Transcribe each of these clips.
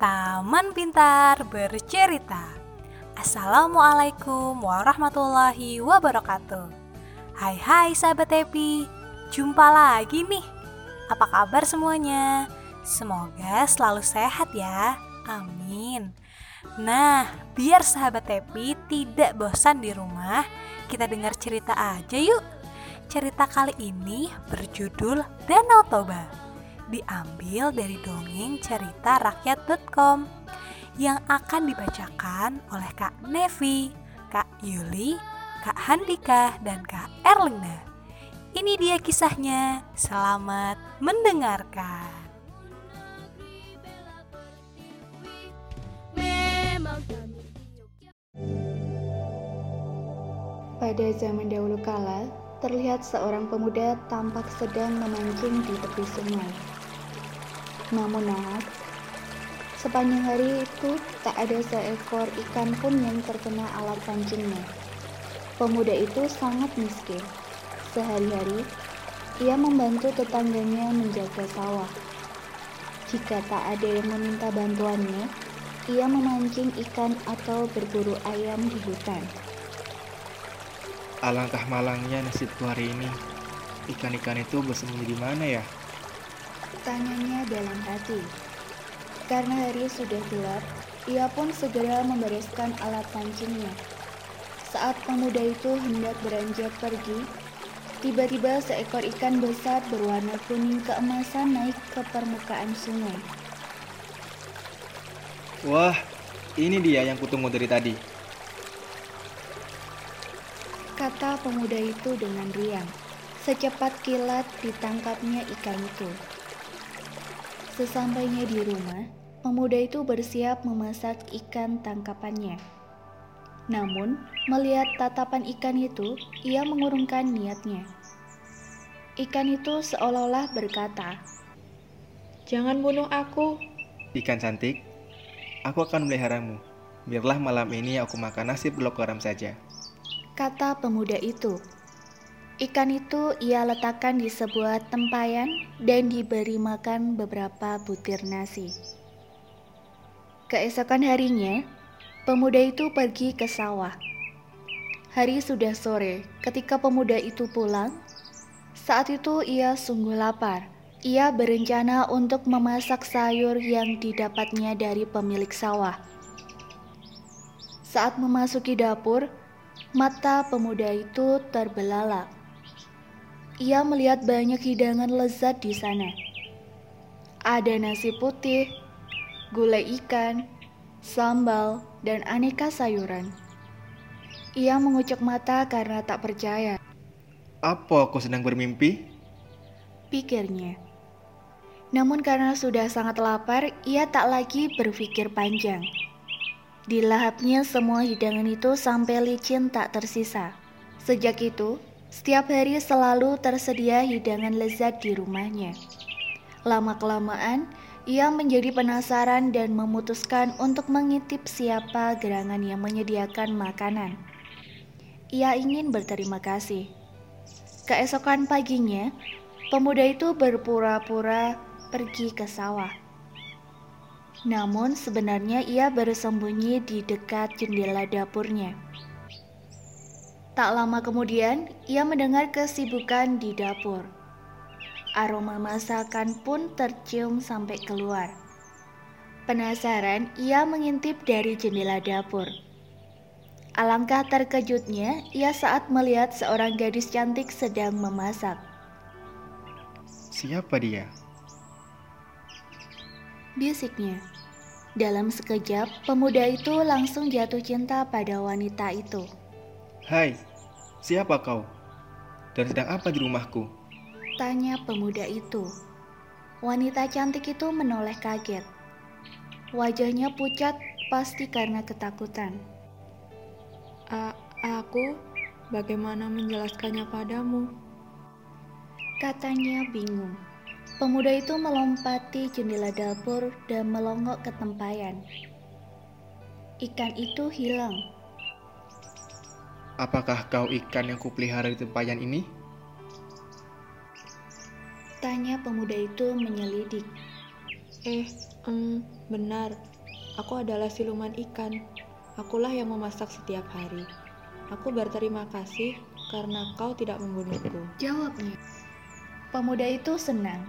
Taman Pintar Bercerita. Assalamualaikum warahmatullahi wabarakatuh. Hai hai sahabat Happy Jumpa lagi nih. Apa kabar semuanya? Semoga selalu sehat ya. Amin. Nah, biar sahabat Happy tidak bosan di rumah Kita dengar cerita aja yuk. Cerita kali ini berjudul Danau Toba diambil dari dongeng cerita rakyat.com yang akan dibacakan oleh Kak Nevi, Kak Yuli, Kak Handika, dan Kak Erlinda. Ini dia kisahnya. Selamat mendengarkan. Pada zaman dahulu kala, terlihat seorang pemuda tampak sedang memancing di tepi sungai. Namun naas, sepanjang hari itu tak ada seekor ikan pun yang terkena alat pancingnya. Pemuda itu sangat miskin. Sehari-hari, ia membantu tetangganya menjaga sawah. Jika tak ada yang meminta bantuannya, ia memancing ikan atau berburu ayam di hutan. Alangkah malangnya nasibku hari ini. Ikan-ikan itu bersembunyi di mana ya? Tanyanya dalam hati. Karena hari sudah gelap, ia pun segera membereskan alat pancingnya. Saat pemuda itu hendak beranjak pergi, tiba-tiba seekor ikan besar berwarna kuning keemasan naik ke permukaan sungai. Wah, ini dia yang kutunggu dari tadi. Kata pemuda itu dengan riang. Secepat kilat ditangkapnya ikan itu. Sesampainya di rumah, pemuda itu bersiap memasak ikan tangkapannya. Namun, melihat tatapan ikan itu, ia mengurungkan niatnya. Ikan itu seolah-olah berkata, Jangan bunuh aku. Ikan cantik, aku akan memeliharamu. Biarlah malam ini aku makan nasi blok garam saja. Kata pemuda itu. Ikan itu ia letakkan di sebuah tempayan dan diberi makan beberapa butir nasi. Keesokan harinya, pemuda itu pergi ke sawah. Hari sudah sore ketika pemuda itu pulang. Saat itu ia sungguh lapar. Ia berencana untuk memasak sayur yang didapatnya dari pemilik sawah. Saat memasuki dapur, mata pemuda itu terbelalak ia melihat banyak hidangan lezat di sana. Ada nasi putih, gulai ikan, sambal, dan aneka sayuran. Ia mengucuk mata karena tak percaya. Apa aku sedang bermimpi? Pikirnya. Namun karena sudah sangat lapar, ia tak lagi berpikir panjang. Dilahapnya semua hidangan itu sampai licin tak tersisa. Sejak itu, setiap hari selalu tersedia hidangan lezat di rumahnya. Lama-kelamaan, ia menjadi penasaran dan memutuskan untuk mengintip siapa gerangan yang menyediakan makanan. Ia ingin berterima kasih. Keesokan paginya, pemuda itu berpura-pura pergi ke sawah. Namun sebenarnya ia bersembunyi di dekat jendela dapurnya. Tak lama kemudian, ia mendengar kesibukan di dapur. Aroma masakan pun tercium sampai keluar. Penasaran, ia mengintip dari jendela dapur. Alangkah terkejutnya ia saat melihat seorang gadis cantik sedang memasak. Siapa dia? Bisiknya. Dalam sekejap, pemuda itu langsung jatuh cinta pada wanita itu. Hai, Siapa kau? Dan sedang apa di rumahku? Tanya pemuda itu. Wanita cantik itu menoleh kaget. Wajahnya pucat pasti karena ketakutan. A aku bagaimana menjelaskannya padamu? Katanya bingung. Pemuda itu melompati jendela dapur dan melongok ke tempayan. Ikan itu hilang Apakah kau ikan yang kupelihara di tempayan ini? Tanya pemuda itu menyelidik. Eh, um, benar. Aku adalah siluman ikan. Akulah yang memasak setiap hari. Aku berterima kasih karena kau tidak membunuhku. Jawabnya. Pemuda itu senang.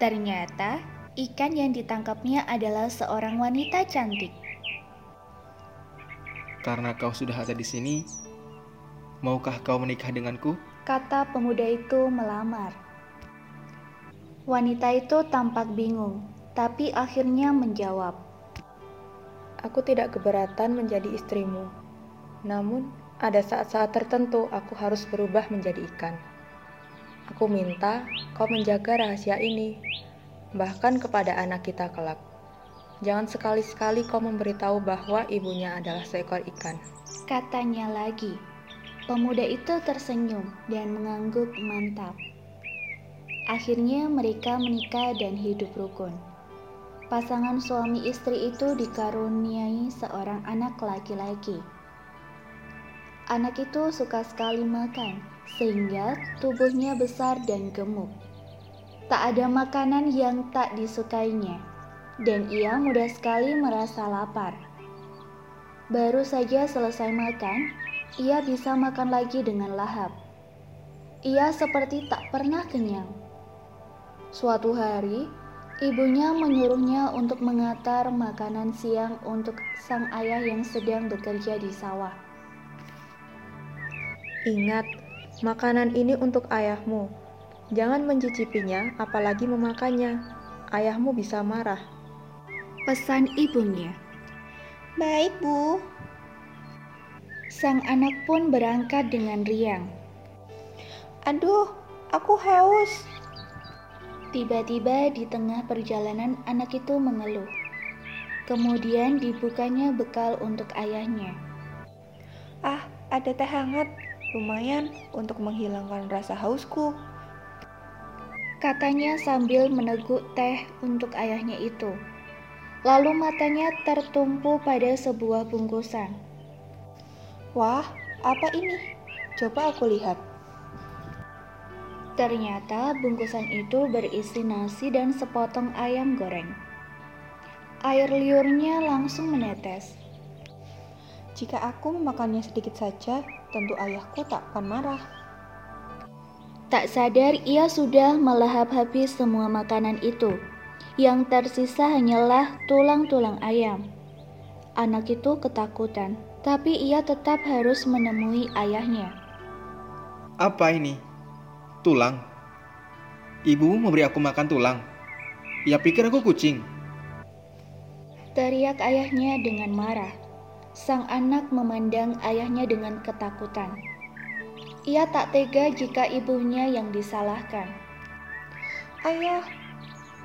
Ternyata ikan yang ditangkapnya adalah seorang wanita cantik. Karena kau sudah ada di sini, maukah kau menikah denganku? Kata pemuda itu melamar. Wanita itu tampak bingung, tapi akhirnya menjawab. Aku tidak keberatan menjadi istrimu. Namun, ada saat-saat tertentu aku harus berubah menjadi ikan. Aku minta kau menjaga rahasia ini, bahkan kepada anak kita kelak. Jangan sekali-sekali kau memberitahu bahwa ibunya adalah seekor ikan. Katanya lagi. Pemuda itu tersenyum dan mengangguk mantap. Akhirnya mereka menikah dan hidup rukun. Pasangan suami istri itu dikaruniai seorang anak laki-laki. Anak itu suka sekali makan, sehingga tubuhnya besar dan gemuk. Tak ada makanan yang tak disukainya, dan ia mudah sekali merasa lapar. Baru saja selesai makan, ia bisa makan lagi dengan lahap. Ia seperti tak pernah kenyang. Suatu hari, ibunya menyuruhnya untuk mengantar makanan siang untuk sang ayah yang sedang bekerja di sawah. Ingat, makanan ini untuk ayahmu. Jangan mencicipinya, apalagi memakannya. Ayahmu bisa marah. Pesan ibunya. Baik, Bu. Sang anak pun berangkat dengan riang. Aduh, aku haus. Tiba-tiba di tengah perjalanan anak itu mengeluh. Kemudian dibukanya bekal untuk ayahnya. Ah, ada teh hangat. Lumayan untuk menghilangkan rasa hausku. Katanya sambil meneguk teh untuk ayahnya itu. Lalu matanya tertumpu pada sebuah bungkusan. Wah, apa ini? Coba aku lihat. Ternyata bungkusan itu berisi nasi dan sepotong ayam goreng. Air liurnya langsung menetes. Jika aku memakannya sedikit saja, tentu ayahku tak akan marah. Tak sadar ia sudah melahap habis semua makanan itu. Yang tersisa hanyalah tulang-tulang ayam. Anak itu ketakutan, tapi ia tetap harus menemui ayahnya. Apa ini? Tulang? Ibu memberi aku makan tulang. Ia pikir aku kucing. Teriak ayahnya dengan marah. Sang anak memandang ayahnya dengan ketakutan. Ia tak tega jika ibunya yang disalahkan. Ayah,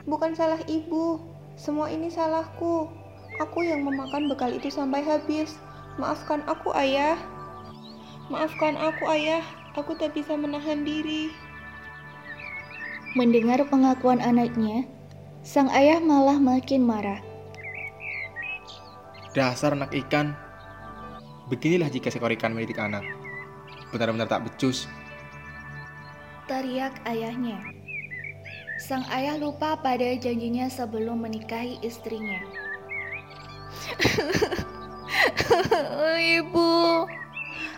bukan salah ibu. Semua ini salahku. Aku yang memakan bekal itu sampai habis. Maafkan aku, ayah. Maafkan aku, ayah. Aku tak bisa menahan diri. Mendengar pengakuan anaknya, sang ayah malah makin marah. Dasar anak ikan. Beginilah jika seekor ikan mendidik anak. Benar-benar tak becus. Teriak ayahnya. Sang ayah lupa pada janjinya sebelum menikahi istrinya. Ibu,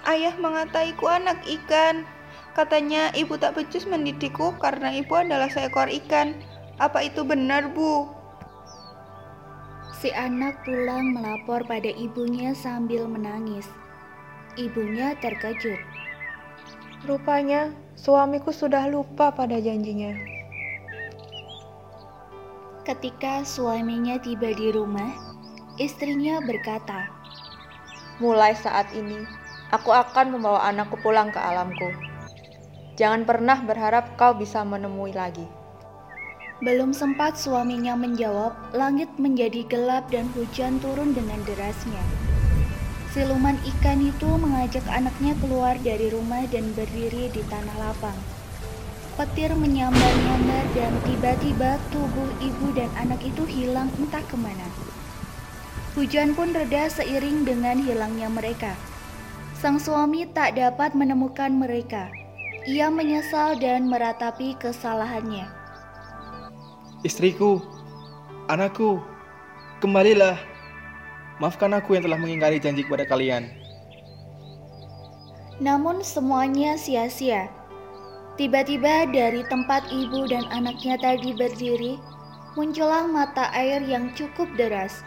ayah mengataiku anak ikan. Katanya ibu tak becus mendidikku karena ibu adalah seekor ikan. Apa itu benar, Bu? Si anak pulang melapor pada ibunya sambil menangis. Ibunya terkejut. Rupanya, suamiku sudah lupa pada janjinya. Ketika suaminya tiba di rumah, istrinya berkata, Mulai saat ini, aku akan membawa anakku pulang ke alamku. Jangan pernah berharap kau bisa menemui lagi. Belum sempat suaminya menjawab, langit menjadi gelap dan hujan turun dengan derasnya. Siluman ikan itu mengajak anaknya keluar dari rumah dan berdiri di tanah lapang. Petir menyambar-nyambar dan tiba-tiba tubuh ibu dan anak itu hilang entah ke mana. Hujan pun reda seiring dengan hilangnya mereka. Sang suami tak dapat menemukan mereka. Ia menyesal dan meratapi kesalahannya. Istriku, anakku, kembalilah. Maafkan aku yang telah mengingkari janji kepada kalian. Namun semuanya sia-sia. Tiba-tiba dari tempat ibu dan anaknya tadi berdiri, muncullah mata air yang cukup deras.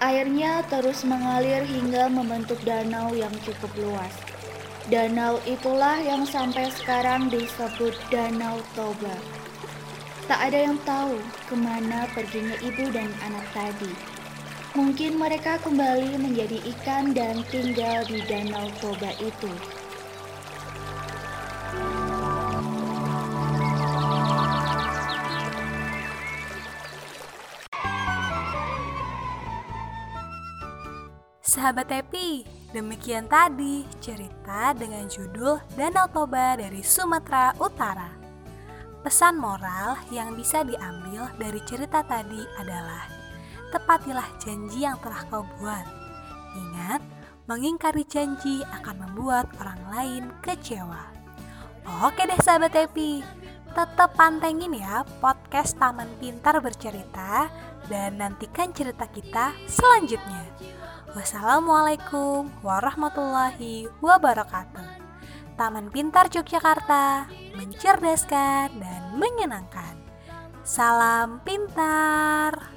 Airnya terus mengalir hingga membentuk danau yang cukup luas. Danau itulah yang sampai sekarang disebut Danau Toba. Tak ada yang tahu ke mana perginya ibu dan anak tadi. Mungkin mereka kembali menjadi ikan dan tinggal di Danau Toba itu. Sahabat Tepi, demikian tadi cerita dengan judul Danau Toba dari Sumatera Utara. Pesan moral yang bisa diambil dari cerita tadi adalah Tepatilah janji yang telah kau buat. Ingat, mengingkari janji akan membuat orang lain kecewa. Oke deh sahabat Tepi, tetap pantengin ya podcast Taman Pintar Bercerita dan nantikan cerita kita selanjutnya. Wassalamualaikum warahmatullahi wabarakatuh. Taman Pintar Yogyakarta, mencerdaskan dan menyenangkan. Salam pintar.